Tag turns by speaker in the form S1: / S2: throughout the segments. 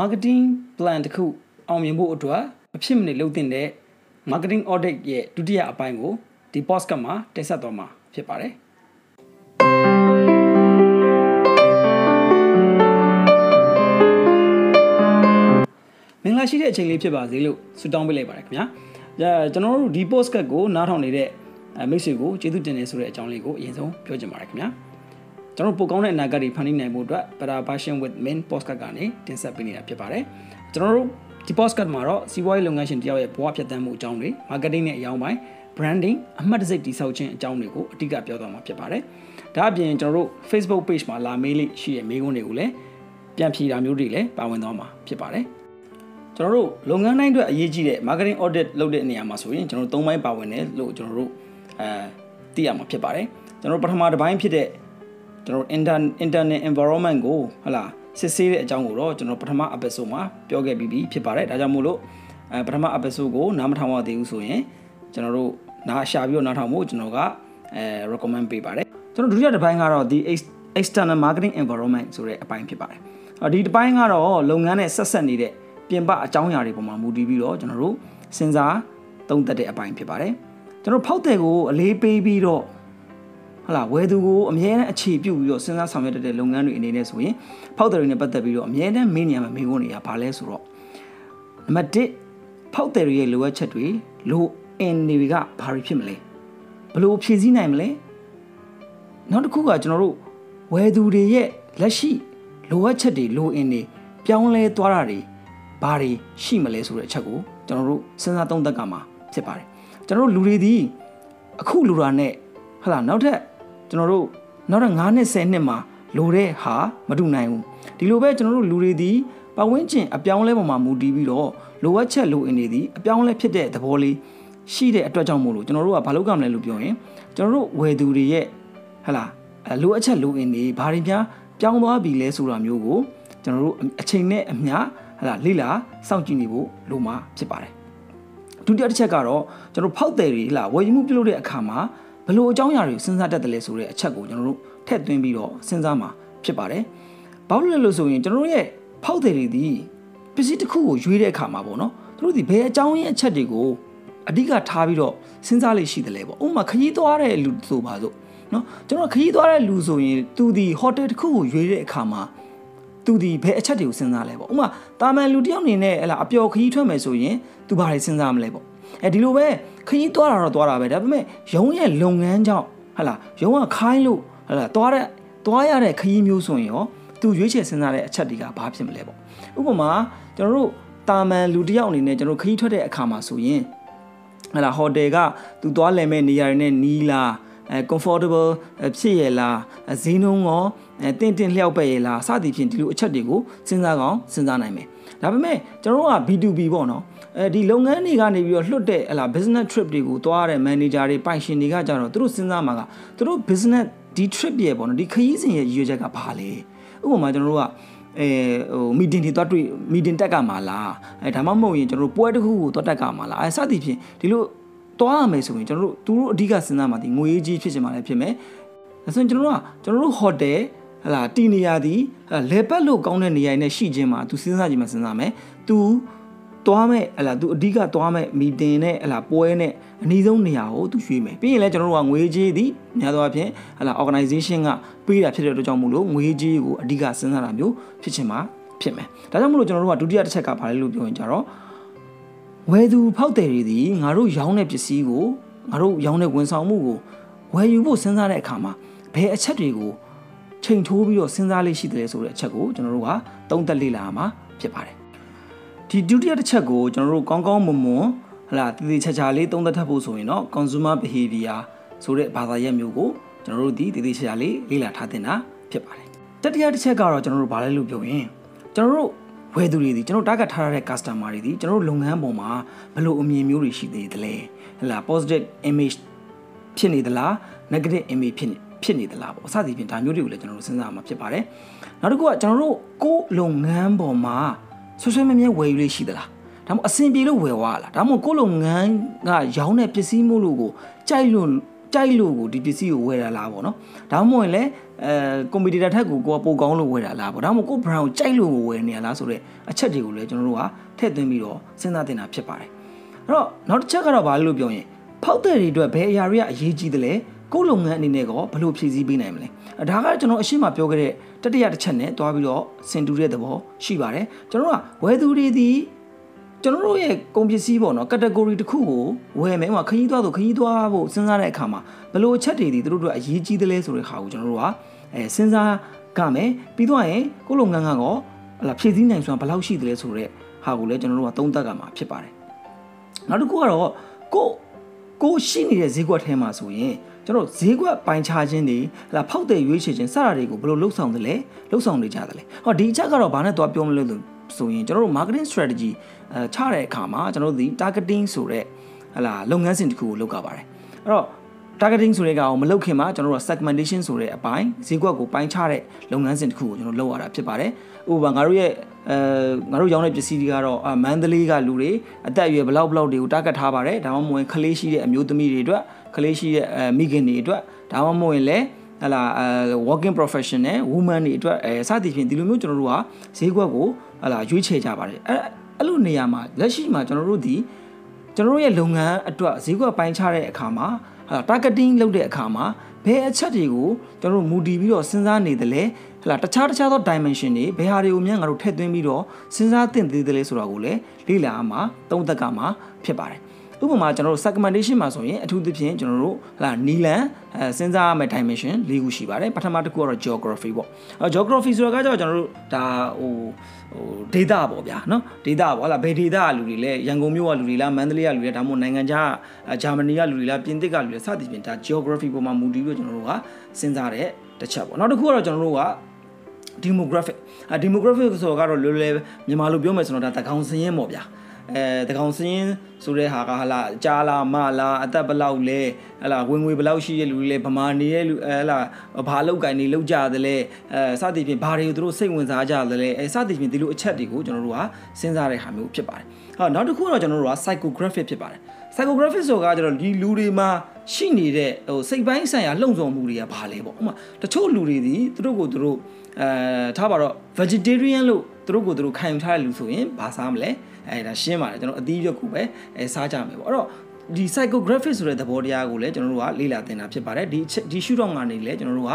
S1: marketing plan တစ်ခုအောင်မြင်ဖို့အတွက်မဖြစ်မနေလုပ်တင်တဲ့ marketing audit ရဲ့ဒုတိယအပိုင်းကိုဒီ podcast မှာတင်ဆက်သွားမှာဖြစ်ပါတယ်မင်္ဂလာရှိတဲ့အချိန်လေးဖြစ်ပါစေလို့ဆုတောင်းပေးလိုက်ပါတယ်ခင်ဗျာ။ကျွန်တော်တို့ဒီ podcast ကိုနားထောင်နေတဲ့မိတ်ဆွေကိုကျေးဇူးတင်နေဆိုတဲ့အကြောင်းလေးကိုအရင်ဆုံးပြောချင်ပါတယ်ခင်ဗျာ။ ကျွန်တော်ပိုကောင်းတဲ့အနာဂတ်တွေဖန်တီးနိုင်ဖို့အတွက် Better Version with Main podcast ကနေတင်ဆက်ပေးနေတာဖြစ်ပါတယ်။ကျွန်တော်တို့ဒီ podcast မှာတော့စီးပွားရေးလုပ်ငန်းရှင်တယောက်ရဲ့ဘဝဖြတ်သန်းမှုအကြောင်းတွေ marketing နဲ့အကြောင်းပိုင်း branding အမှတ်တစိတ်တိစောက်ခြင်းအကြောင်းတွေကိုအဓိကပြောသွားမှာဖြစ်ပါတယ်။ဒါအပြင်ကျွန်တော်တို့ Facebook page မှာလာမေးလေးရှိတဲ့မေးခွန်းတွေကိုလည်းပြန်ဖြေတာမျိုးတွေလည်းပါဝင်သွားမှာဖြစ်ပါတယ်။ကျွန်တော်တို့လုပ်ငန်းတိုင်းအတွက်အရေးကြီးတဲ့ marketing audit လုပ်တဲ့နေရာမှာဆိုရင်ကျွန်တော်တို့၃ပိုင်းပါဝင်တယ်လို့ကျွန်တော်တို့အဲသိရမှာဖြစ်ပါတယ်ကျွန်တော်ပထမတစ်ပိုင်းဖြစ်တဲ့ ကျွန်တော် internet environment ကိုဟလာစစ်ဆေးတဲ့အကြောင်းကိုတော့ကျွန်တော်ပထမ episode မှာပြောခဲ့ပြီးပြီဖြစ်ပါတယ်ဒါကြောင့်မို့လို့အဲပထမ episode ကိုနားမထောင်ရသေးဘူးဆိုရင်ကျွန်တော်တို့နားရှာပြီးတော့နားထောင်ဖို့ကျွန်တော်ကအဲ recommend ပေးပါတယ်ကျွန်တော်ဒုတိယတစ်ပိုင်းကတော့ဒီ external marketing environment ဆိုတဲ့အပိုင်းဖြစ်ပါတယ်ဒီတစ်ပိုင်းကတော့လုပ်ငန်းနဲ့ဆက်ဆက်နေတဲ့ပြင်ပအကြောင်းအရာတွေပေါ်မှာမူတည်ပြီးတော့ကျွန်တော်တို့စဉ်းစားသုံးသပ်တဲ့အပိုင်းဖြစ်ပါတယ်ကျွန်တော်ဖောက်တဲ့ကိုအလေးပေးပြီးတော့ ဟလာဝယ်သူကိုအမြဲတမ်းအခြေပြုပြီးတော့စဉ်းစားဆောင်ရွက်တဲ့လုပ်ငန်းတွေအနေနဲ့ဆိုရင်ဖောက်တယ်တွေနဲ့ပတ်သက်ပြီးတော့အမြဲတမ်းမေးနေရမှာမေးခွန်းတွေကဘာလဲဆိုတော့နံပါတ်1ဖောက်တယ်တွေရဲ့လိုအပ်ချက်တွေလိုအင်တွေကဘာတွေဖြစ်မလဲဘလို့ဖြည့်ဆည်းနိုင်မလဲနောက်တစ်ခုကကျွန်တော်တို့ဝယ်သူတွေရဲ့လက်ရှိလိုအပ်ချက်တွေလိုအင်တွေပြောင်းလဲသွားတာတွေဘာတွေရှိမလဲဆိုတဲ့အချက်ကိုကျွန်တော်တို့စဉ်းစားသုံးသပ်ကြမှာဖြစ်ပါတယ်ကျွန်တော်တို့လူတွေဒီအခုလူတာနဲ့ဟလာနောက်ထပ် ကျွန်တော်တို့နောက်ထပ်9နှစ်10နှစ်မှာလိုတဲ့ဟာမတူနိုင်ဘူးဒီလိုပဲကျွန်တော်တို့လူတွေဒီပတ်ဝန်းကျင်အပြောင်းလဲပေါ်မှာမူတည်ပြီးတော့လိုအပ်ချက်လိုအင်တွေဒီအပြောင်းလဲဖြစ်တဲ့သဘောလေးရှိတဲ့အတွက်ကြောင့်မို့လို့ကျွန်တော်တို့ကဘာလုပ်ကြမလဲလို့ပြောရင်ကျွန်တော်တို့ဝယ်သူတွေရဲ့ဟလာလိုအပ်ချက်လိုအင်တွေဘာတွေများပြောင်းသွားပြီလဲဆိုတာမျိုးကိုကျွန်တော်တို့အချိန်နဲ့အမျှဟလာလိလာစောင့်ကြည့်နေဖို့လိုမှာဖြစ်ပါတယ်ဒုတိယတစ်ချက်ကတော့ကျွန်တော်ဖောက်တယ်တွေဟလာဝယ်ယူမှုပြုလုပ်တဲ့အခါမှာ ဘယ်လိုအကြောင်းအရာတွေစဉ်းစားတတ်တယ်လဲဆိုတဲ့အချက်ကိုကျွန်တော်တို့ထည့်သွင်းပြီးတော့စဉ်းစားမှာဖြစ်ပါတယ်ဘာလို့လဲလို့ဆိုရင်ကျွန်တော်တို့ရဲ့ဖောက်တယ်တွေဒီပစ္စည်းတစ်ခုကိုရွေးတဲ့အခါမှာပေါ့နော်သူတို့ဒီဘယ်အကြောင်းရင်းအချက်တွေကိုအဓိကထားပြီးတော့စဉ်းစားလေးရှိတယ်လေပေါ့ဥပမာခရီးသွားတဲ့လူဆိုပါစို့နော်ကျွန်တော်ခရီးသွားတဲ့လူဆိုရင်သူဒီဟိုတယ်တစ်ခုကိုရွေးတဲ့အခါမှာသူဒီဘယ်အချက်တွေကိုစဉ်းစားလဲပေါ့ဥမာတာမန်လူတယောက်အနေနဲ့ဟလာအပျော်ခရီးထွက်မယ်ဆိုရင်သူဘာတွေစဉ်းစားမလဲပေါ့ အဲဒီလိုပဲခရီးသွားတာတော့သွားတာပဲဒါပေမဲ့ရုံးရဲ့လုပ်ငန်းကြောင့်ဟလာရုံးကခိုင်းလို့ဟလာသွားတဲ့သွားရတဲ့ခရီးမျိုးဆိုရင်ရောသူရွေးချယ်စဉ်းစားတဲ့အချက်တွေကဘာဖြစ်မလဲပေါ့ဥပမာကျွန်တော်တို့တာမန်လူတယောက်အနေနဲ့ကျွန်တော်ခရီးထွက်တဲ့အခါမှာဆိုရင်ဟလာဟိုတယ်ကသူသွားလည်မဲ့နေရာတွေနဲ့နီးလားအဲ comfortable ဖြစ်ရလားဈေးနှုန်းရော အဲတင့်တင့်လျှောက်ပဲ့ရလားစသည်ဖြင့်ဒီလိုအချက်တွေကိုစဉ်းစားကောင်းစဉ်းစားနိုင်မယ်ဒါပေမဲ့ကျွန်တော်တို့က B2B ပေါ့နော်အဲဒီလုပ်ငန်းတွေကနေပြီးတော့လွှတ်တဲ့ဟလာ business trip တွေကိုသွားတဲ့ manager တွေပိုင်ရှင်တွေကကြတော့သူတို့စဉ်းစားမှာကသူတို့ business ဒီ trip ရဲ့ပေါ့နော်ဒီခရီးစဉ်ရဲ့ရည်ရွယ်ချက်ကဘာလဲဥပမာကျွန်တော်တို့ကအဲဟိုမီတင်တွေတွားတွေ့မီတင်တက်ကမှာလားအဲဒါမှမဟုတ်ရင်ကျွန်တော်တို့ပွဲတစ်ခုကိုတွားတက်ကမှာလားအဲစသည်ဖြင့်ဒီလိုတွားရမယ်ဆိုရင်ကျွန်တော်တို့သူတို့အဓိကစဉ်းစားမှာဒီငွေကြီးဖြစ်ချင်မှလည်းဖြစ်မယ်ဒါဆိုရင်ကျွန်တော်တို့ကကျွန်တော်တို့ဟိုတယ် ဟလာတီနေရာဒီလေပတ်လို့ကောင်းတဲ့နေရာနဲ့ရှိခြင်းမှာ तू စဉ်းစားကြည့်မှစဉ်းစားမယ် तू သွားမဲ့ဟလာ तू အဓိကသွားမဲ့မီတင်နဲ့ဟလာပွဲနဲ့အနည်းဆုံးနေရာကို तू ရွေးမယ်ပြီးရင်လည်းကျွန်တော်တို့ကငွေကြေးသည်များသောအားဖြင့်ဟလာ organization ကပေးတာဖြစ်တဲ့အတွက်ကြောင့်မို့လို့ငွေကြေးကိုအဓိကစဉ်းစားတာမျိုးဖြစ်ချင်မှာဖြစ်မယ်ဒါကြောင့်မို့လို့ကျွန်တော်တို့ကဒုတိယတစ်ချက်ကဘာလဲလို့ပြောရင်ကြတော့ဝယ်သူဖောက်တယ်တွေဒီငါတို့ရောင်းတဲ့ပစ္စည်းကိုငါတို့ရောင်းတဲ့ဝန်ဆောင်မှုကိုဝယ်ယူဖို့စဉ်းစားတဲ့အခါမှာဘယ်အချက်တွေကို ချိန်ထိုးပြီးတော့စဉ်းစားလေးရှိတယ်ဆိုတဲ့အချက်ကိုကျွန်တော်တို့ကသုံးသပ်လေ့လာမှာဖြစ်ပါတယ်ဒီဒုတိယတစ်ချက်ကိုကျွန်တော်တို့ကောင်းကောင်းမွန်မွန်ဟလာတည်တည်ချာချာလေးသုံးသပ်ထပ်ဖို့ဆိုရင်တော့ consumer behavior ဆိုတဲ့ဘာသာရပ်မျိုးကိုကျွန်တော်တို့ဒီတည်တည်ချာချာလေးလေ့လာထားတင်တာဖြစ်ပါတယ်တတိယတစ်ချက်ကတော့ကျွန်တော်တို့ဘာလဲလို့ပြောရင်ကျွန်တော်တို့ဝယ်သူတွေဒီကျွန်တော် target ထားရတဲ့ customer တွေဒီကျွန်တော်တို့လုပ်ငန်းပေါ်မှာဘယ်လိုအမြင်မျိုးတွေရှိသေးတယ်လဲဟလာ positive image ဖြစ်နေသလား negative image ဖြစ်နေ ဖြစ်နေသလားပေါ့အစသည်ဖြင့်ဒါမျိုးတွေကိုလည်းကျွန်တော်တို့စဉ်းစားမှာဖြစ်ပါတယ်နောက်တစ်ခုကကျွန်တော်တို့ကိုယ်လုပ်ငန်းပေါ်မှာဆွဆွဲမမြဲဝယ်ယူလေးရှိသလားဒါမှမဟုတ်အဆင်ပြေလို့ဝယ်သွားလားဒါမှမဟုတ်ကိုယ်လုပ်ငန်းကရောင်းတဲ့ပစ္စည်းမှုလို့ကိုကြိုက်လို့ကြိုက်လို့ကိုဒီပစ္စည်းကိုဝယ်ရလားပေါ့နော်ဒါမှမဟုတ်ရင်လည်းအဲကွန်ပျူတာထက်ကိုကိုကပိုကောင်းလို့ဝယ်တာလားပေါ့ဒါမှမဟုတ်ကို brand ကိုကြိုက်လို့ကိုဝယ်နေရလားဆိုတော့အချက်တွေကိုလည်းကျွန်တော်တို့ကထည့်သွင်းပြီးတော့စဉ်းစားတင်တာဖြစ်ပါတယ်အဲ့တော့နောက်တစ်ချက်ကတော့ဘာလို့ပြောရင်ဖောက်တဲ့တွေအတွက်ဘယ်အရာတွေကအရေးကြီးသလဲ ကိုယ်လုပ်ငန်းအနေနဲ့ကောဘယ်လိုဖြည့်ဆည်းပေးနိုင်မလဲဒါကကျွန်တော်အရှိမပြောခဲ့တဲ့တတိယတစ်ချက်နဲ့တွားပြီးတော့စင်တူတဲ့သဘောရှိပါတယ်ကျွန်တော်ကဝယ်သူတွေဒီကျွန်တော်တို့ရဲ့ကုန်ပစ္စည်းပေါ့နော် category တစ်ခုကိုဝယ်မယ်ဟိုခရီးသွားဆိုခရီးသွားဖို့စဉ်းစားတဲ့အခါမှာဘယ်လိုအချက်တွေဒီတို့တို့အရေးကြီးသလဲဆိုတဲ့ခါကိုကျွန်တော်တို့ကအဲစဉ်းစားကမယ်ပြီးတော့ရင်ကိုလုပ်ငန်းကတော့ဟလာဖြည့်ဆည်းနိုင်စွမ်းဘယ်လောက်ရှိသလဲဆိုတော့ဟာကိုလည်းကျွန်တော်တို့ကသုံးသပ်ကမှာဖြစ်ပါတယ်နောက်တစ်ခုကတော့ကိုကိုရှိနေတဲ့ဈေးကွက်ထဲမှာဆိုရင် ကျွန်တော်ဈေးကွက်ပိုင်းခြားခြင်းတွေဟလာဖောက်တဲ့ရွေးချယ်ခြင်းစတာတွေကိုဘယ်လိုလှုပ်ဆောင်သလဲလှုပ်ဆောင်နေကြသလဲဟောဒီအချက်ကတော့ဘာနဲ့သွားပြောမလဲလို့ဆိုရင်ကျွန်တော်တို့ marketing strategy အဲချတဲ့အခါမှာကျွန်တော်တို့ဒီ targeting ဆိုတဲ့ဟလာလုပ်ငန်းစဉ်တစ်ခုကိုလုပ်ကြပါတယ်အဲ့တော့ targeting ဆိုတဲ့ကောင်မလုပ်ခင်မှာကျွန်တော်တို့ segmentation ဆိုတဲ့အပိုင်းဈေးကွက်ကိုပိုင်းခြားတဲ့လုပ်ငန်းစဉ်တစ်ခုကိုကျွန်တော်လုပ်ရတာဖြစ်ပါတယ်ဥပမာငါတို့ရဲ့အဲငါတို့ရောင်းတဲ့ပစ္စည်းတွေကတော့မန္တလေးကလူတွေအသက်အရွယ်ဘလောက်ဘလောက်တွေကို target ထားပါတယ်ဒါမှမဟုတ်ရင်ကလေးရှိတဲ့အမျိုးသမီးတွေအတွက် ကလေးရှိတဲ့အဲမိခင်တွေအတွက်ဒါမှမဟုတ်ရင်လည်းဟလာအဲ working professional woman တွေအတွက်အဲစသည်ဖြင့်ဒီလိုမျိုးကျွန်တော်တို့ကဈေးကွက်ကိုဟလာရွေးချယ်ကြပါတယ်အဲအဲ့လိုနေရာမှာလက်ရှိမှာကျွန်တော်တို့ဒီကျွန်တော်တို့ရဲ့လုပ်ငန်းအတွက်ဈေးကွက်ပိုင်းခြားတဲ့အခါမှာဟာ targeting လုပ်တဲ့အခါမှာဘယ်အချက်တွေကိုကျွန်တော်တို့မူတည်ပြီးတော့စဉ်းစားနေတယ်လဲဟလာတခြားတခြားသော dimension တွေဘယ်ဟာတွေကိုမြန်ငါတို့ထည့်သွင်းပြီးတော့စဉ်းစားသင့်သေးတယ်လဲဆိုတာကိုလည်းလေ့လာမှသုံးသပ်ကမှဖြစ်ပါတယ် ဥပမာကျွန်တော်တို့ segmentation မှာဆိုရင်အထူးသဖြင့်ကျွန်တော်တို့ဟာနီလန်အဲစဉ်းစားရမယ့် dimension ၄ခုရှိပါတယ်ပထမတစ်ခုကတော့ geography ပေါ့အဲ geography ဆိုတာကကြောင့်ကျွန်တော်တို့ဒါဟိုဟို data ပေါ့ဗျာနော် data ပေါ့ဟာလားဘယ် data ကလူတွေလဲရန်ကုန်မြို့ကလူတွေလားမန္တလေးကလူတွေဒါမှမဟုတ်နိုင်ငံခြားဂျာမနီကလူတွေလားပြင်သစ်ကလူတွေစသဖြင့်ဒါ geography ပေါ်မှာမူတည်ပြီးတော့ကျွန်တော်တို့ကစဉ်းစားတဲ့တစ်ချက်ပေါ့နောက်တစ်ခုကတော့ကျွန်တော်တို့က demographic အ demographic ဆိုတော့ကတော့လွယ်လွယ်မြန်မာလိုပြောမယ်ဆိုတော့ဒါသကောင်စင်းရင်ပေါ့ဗျာ အဲတကောင်စင်းဆိုတဲ့ဟာကဟာလာကြားလာမလာအသက်ဘလောက်လဲဟလာဝင်ငွေဘလောက်ရှိတဲ့လူတွေလဲဗမာနေတဲ့လူအဲဟလာဘာလောက်ကင်နေလောက်ကြတယ်လဲအဲစသည်ဖြင့်ဘာတွေကိုသူတို့စိတ်ဝင်စားကြတယ်လဲအဲစသည်ဖြင့်ဒီလိုအချက်တွေကိုကျွန်တော်တို့ကစဉ်းစားတဲ့ဟာမျိုးဖြစ်ပါတယ်ဟောနောက်တစ်ခုကတော့ကျွန်တော်တို့က psychographic ဖြစ်ပါတယ် psychographic ဆိုတာကကျတော့ဒီလူတွေမှာရှိနေတဲ့ဟိုစိတ်ပိုင်းဆိုင်ရာလှုံ့ဆော်မှုတွေကဘာလဲပေါ့ဥပမာတချို့လူတွေဒီသူတို့ကိုသူတို့အဲထားပါတော့ vegetarian လို့သူတို့ကိုသူတို့ခံယူထားတဲ့လူဆိုရင်ဘာစားမလဲ အဲဒါရှင်းပါတယ်ကျွန်တော်အသီးရွက်ကိုပဲအဲစားကြမယ်ပေါ့အဲ့တော့ဒီ psychographic ဆိုတဲ့သဘောတရားကိုလည်းကျွန်တော်တို့ကလေ့လာသင်တာဖြစ်ပါတယ်ဒီဒီ shoot down ကနေလည်းကျွန်တော်တို့က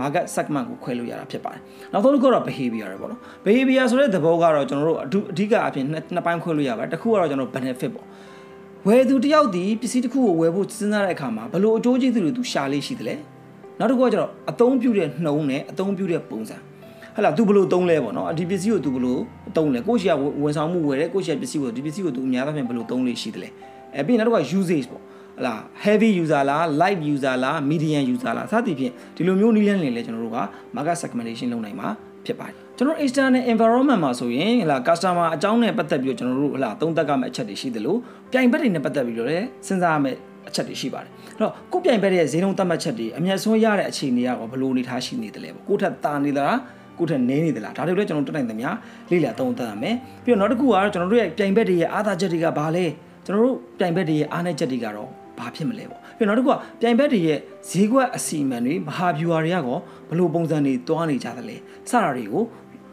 S1: market segment ကိုခွဲလို့ရတာဖြစ်ပါတယ်နောက်ဆုံးတစ်ခုကတော့ behavior ပဲပေါ့နော် behavior ဆိုတဲ့သဘောကတော့ကျွန်တော်တို့အဓိကအဖြစ်နှစ်ပိုင်းခွဲလို့ရပါတယ်တစ်ခုကတော့ကျွန်တော် benefit ပေါ့ဝယ်သူတယောက်ဒီပစ္စည်းတစ်ခုကိုဝယ်ဖို့စဉ်းစားတဲ့အခါမှာဘယ်လိုအကျိုးကျေးဇူးတွေသူရှာလေးရှိသလဲနောက်တစ်ခုကကျတော့အသုံးပြုတဲ့နှုံနဲ့အသုံးပြုတဲ့ပုံစံ ဟလာ तू ဘလို့သုံးလဲပေါ့နော်ဒီပစ္စည်းကို तू ဘလို့သုံးလဲကိုရှိကဝန်ဆောင်မှုဝယ်တယ်ကိုရှိကပစ္စည်းကိုဒီပစ္စည်းကို तू အများအားဖြင့်ဘလို့သုံးလေးရှိသလဲအဲပြီးနောက်တစ်ခုက usage ပေါ့ဟလာ heavy user လား light user လား medium user လားစသဖြင့်ဒီလိုမျိုးနည်းလမ်းတွေလည်းကျွန်တော်တို့က market segmentation လုပ်နိုင်မှာဖြစ်ပါတယ်ကျွန်တော် external environment မှာဆိုရင်ဟလာ customer အကြောင်းနဲ့ပတ်သက်ပြီးတော့ကျွန်တော်တို့ဟလာသုံးသပ်ရမယ့်အချက်တွေရှိသလိုပြိုင်ဘက်တွေနဲ့ပတ်သက်ပြီးတော့လည်းစဉ်းစားရမယ့်အချက်တွေရှိပါတယ်အဲ့တော့ကိုပြိုင်ဘက်ရဲ့ဈေးနှုန်းသတ်မှတ်ချက်တွေအမျက်ဆုံးရတဲ့အခြေအနေကဘယ်လိုအနေထားရှိနေတယ်လဲပေါ့ကိုထက်တာနေသလား ကိုထက်နည်းနေသလားဒါတွေလည်းကျွန်တော်တက်နိုင်သမျှလေ့လာသုံးသပ်ရမယ်ပြီးတော့နောက်တစ်ခုကတော့ကျွန်တော်တို့ရဲ့ပြိုင်ဘက်တွေရဲ့အားသာချက်တွေကဘာလဲကျွန်တော်တို့ပြိုင်ဘက်တွေရဲ့အားနည်းချက်တွေကတော့ဘာဖြစ်မလဲပေါ့ပြီးတော့နောက်တစ်ခုကပြိုင်ဘက်တွေရဲ့ဈေးကွက်အစီအမံတွေမဟာဗျူဟာတွေကရောဘယ်လိုပုံစံတွေတွားနေကြသလဲစတာတွေကို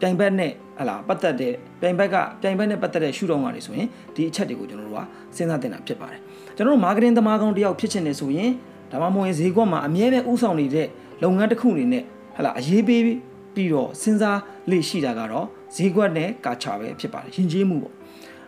S1: ပြိုင်ဘက်နဲ့ဟလာပတ်သက်တဲ့ပြိုင်ဘက်ကပြိုင်ဘက်နဲ့ပတ်သက်တဲ့ရှုထောင့်ကနေဆိုရင်ဒီအချက်တွေကိုကျွန်တော်တို့ကစဉ်းစားတင်တာဖြစ်ပါတယ်ကျွန်တော်တို့မားကတင်သမားကောင်းတယောက်ဖြစ်ချင်တယ်ဆိုရင်ဒါမှမဟုတ်ရင်ဈေးကွက်မှာအမြဲတမ်းဥဆောင်နေတဲ့လုပ်ငန်းတစ်ခုအနေနဲ့ဟလာအရေးပေး ပြီးတော့စဉ်းစားလေ့ရှိတာကတော့ဈေးကွက်နဲ့ကာချာပဲဖြစ်ပါတယ်ယဉ်ကျေးမှုပေါ့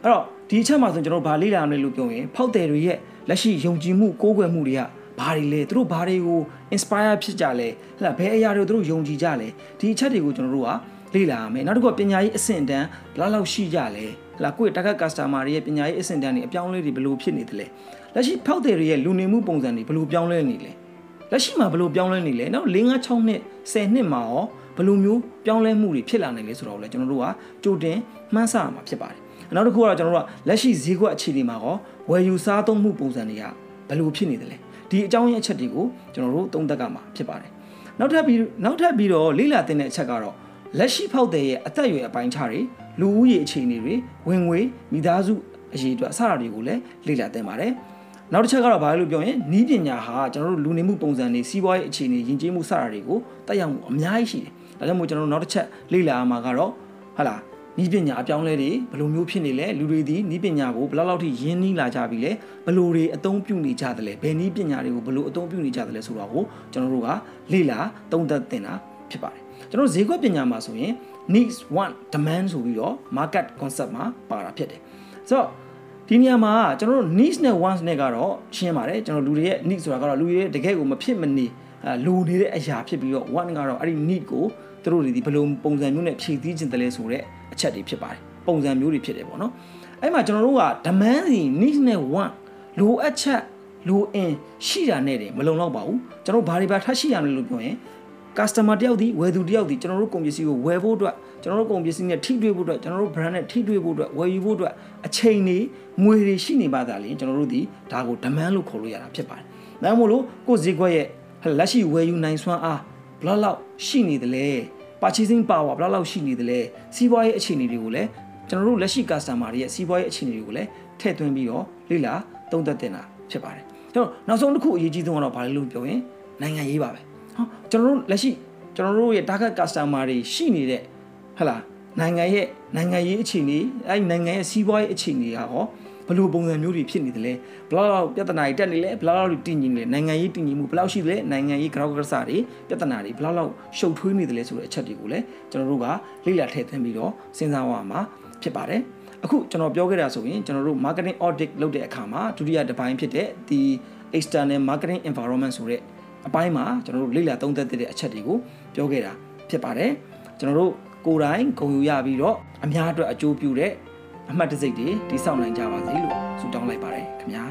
S1: အဲ့တော့ဒီအချက်မှာဆိုကျွန်တော်တို့ဗာလေ့လာရမယ်လို့ပြောရင်ဖောက်တယ်တွေရဲ့လက်ရှိယုံကြည်မှုကိုးကွယ်မှုတွေကဘာတွေလဲသူတို့ဘာတွေကို inspire ဖြစ်ကြလဲဟလာဘယ်အရာတွေကိုသူတို့ယုံကြည်ကြလဲဒီအချက်တွေကိုကျွန်တော်တို့ကလေ့လာရမယ်နောက်တစ်ခုကပညာရေးအဆင့်တန်းဘယ်လောက်ရှိကြလဲဟလာကိုယ့် target customer တွေရဲ့ပညာရေးအဆင့်တန်းတွေအပြောင်းအလဲတွေဘယ်လိုဖြစ်နေသလဲလက်ရှိဖောက်တယ်တွေရဲ့လူနေမှုပုံစံတွေဘယ်လိုပြောင်းလဲနေလဲလက်ရှိမှာဘယ်လိုပြောင်းလဲနေလဲနောက်၄၅6နှစ်10နှစ်မှာရော ဘယ်လိုမျိုးပြောင်းလဲမှုတွေဖြစ်လာနိုင်လဲဆိုတော့လည်းကျွန်တော်တို့ကကြိုတင်မှန်းဆရမှာဖြစ်ပါတယ်နောက်တစ်ခုကတော့ကျွန်တော်တို့ကလက်ရှိဈေးကွက်အခြေအနေမှာရောဝယ်ယူစားသုံးမှုပုံစံတွေကဘယ်လိုဖြစ်နေသလဲဒီအကြောင်းရင်းအချက်တွေကိုကျွန်တော်တို့သုံးသပ်ကမှာဖြစ်ပါတယ်နောက်ထပ်ပြီးနောက်ထပ်ပြီးတော့လေ့လာသင်တဲ့အချက်ကတော့လက်ရှိဖောက်တဲ့ရဲ့အသက်အရွယ်အပိုင်းခြားတွေလူဦးရေအခြေအနေတွေဝင်ငွေမိသားစုအရေးအတွက်အစအရာတွေကိုလည်းလေ့လာသင်ပါတယ်နောက်တစ်ချက်ကတော့ဘာလဲလို့ပြောရင်နီးပညာဟာကျွန်တော်တို့လူနေမှုပုံစံတွေစီးပွားရေးအခြေအနေယဉ်ကျေးမှုစတာတွေကိုတက်ရောက်မှုအများကြီးရှိတယ် ဒါကြောင့်မို့ကျွန်တော်တို့နောက်တစ်ချက်လေ့လာရမှာကတော့ဟာလားနီးပညာအပြောင်းလဲတွေဘယ်လိုမျိုးဖြစ်နေလဲလူတွေဒီနီးပညာကိုဘယ်လောက်လောက်ထိရင်းနှီးလာကြပြီလဲဘယ်လိုတွေအသုံးပြုနေကြသလဲဘယ်နီးပညာတွေကိုဘယ်လိုအသုံးပြုနေကြသလဲဆိုတာကိုကျွန်တော်တို့ကလေ့လာသုံးသပ်သင်တာဖြစ်ပါတယ်ကျွန်တော်တို့ဈေးကွက်ပညာမှာဆိုရင် needs want demand ဆိုပြီးတော့ market concept မှာပါတာဖြစ်တယ်ဆိုတော့ဒီနေရာမှာကျွန်တော်တို့ needs နဲ့ wants နဲ့ကတော့ရှင်းပါတယ်ကျွန်တော်လူတွေရဲ့ need ဆိုတာကတော့လူတွေရဲ့တကယ်ကိုမဖြစ်မနေအဲ လိုနေတဲ့အရာဖြစ်ပြီးတော့ want ကတော့အဲ့ဒီ need ကိုသူတို့တွေဒီဘယ်လိုပုံစံမျိုးနဲ့ဖြည့်ဆည်းခြင်းတလဲဆိုတဲ့အချက်တွေဖြစ်ပါတယ်ပုံစံမျိုးတွေဖြစ်တယ်ပေါ့နော်အဲ့မှာကျွန်တော်တို့က demand စီ need နဲ့ want လိုအပ်ချက်လိုအင်ရှိတာနဲ့တယ်မလုံလောက်ပါဘူးကျွန်တော်ဘာတွေပါထပ်ရှိရမလဲလို့ပြောရင် customer တယောက်ဒီဝယ်သူတယောက်ဒီကျွန်တော်တို့ကုန်ပစ္စည်းကိုဝယ်ဖို့အတွက်ကျွန်တော်တို့ကုန်ပစ္စည်းနဲ့ထိတွေ့ဖို့အတွက်ကျွန်တော်တို့ brand နဲ့ထိတွေ့ဖို့အတွက်ဝယ်ယူဖို့အတွက်အချိန်တွေငွေတွေရှိနေပါသားလေကျွန်တော်တို့ဒီဒါကို demand လို့ခေါ်လို့ရတာဖြစ်ပါတယ်။ဒါမှမဟုတ်လို့ကိုယ်ဈေးကွက်ရဲ့ လက်ရှိဝယ်ယူနိုင်စွမ်းအားဘယ်လောက်ရှိနေသလဲ purchasing power ဘယ်လောက်ရှိနေသလဲစီးပွားရေးအခြေအနေတွေကိုလည်းကျွန်တော်တို့လက်ရှိ customer တွေရဲ့စီးပွားရေးအခြေအနေတွေကိုလည်းထည့်သွင်းပြီးတော့လေ့လာသုံးသပ်တင်တာဖြစ်ပါတယ်။ကျွန်တော်နောက်ဆုံးတစ်ခုအရေးကြီးဆုံးကတော့ဘာလဲလို့ပြောရင်နိုင်ငံရေးပါပဲ။ဟောကျွန်တော်တို့လက်ရှိကျွန်တော်တို့ရဲ့ target customer တွေရှိနေတဲ့ဟလာနိုင်ငံရဲ့နိုင်ငံရေးအခြေအနေအဲ့နိုင်ငံရဲ့စီးပွားရေးအခြေအနေကဟော ဘယ်လိုပုံစံမျိုးတွေဖြစ်နေသလဲဘယ်လောက်ပြဿနာတွေတက်နေလဲဘယ်လောက်တည်ငြိမ်နေလဲနိုင်ငံရေးတည်ငြိမ်မှုဘယ်လောက်ရှိသလဲနိုင်ငံရေးကြောက်ကစားတွေပြဿနာတွေဘယ်လောက်ရှုပ်ထွေးနေသလဲဆိုတဲ့အချက်တွေကိုလည်းကျွန်တော်တို့ကလေ့လာထည့်သွင်းပြီးတော့စဉ်းစားရမှာဖြစ်ပါတယ်အခုကျွန်တော်ပြောခဲ့တာဆိုရင်ကျွန်တော်တို့ marketing audit လုပ်တဲ့အခါမှာဒုတိယတစ်ပိုင်းဖြစ်တဲ့ဒီ external marketing environment ဆိုတဲ့အပိုင်းမှာကျွန်တော်တို့လေ့လာသုံးသပ်တဲ့အချက်တွေကိုပြောခဲ့တာဖြစ်ပါတယ်ကျွန်တော်တို့ကိုယ်တိုင်ဂုဏ်ယူရပြီးတော့အများအတွက်အကျိုးပြုတဲ့ အမှတ်တစိတ်တွေတိစောက်နိုင်ကြပါစေလို့ဆုတောင်းလိုက်ပါတယ်ခင်ဗျာ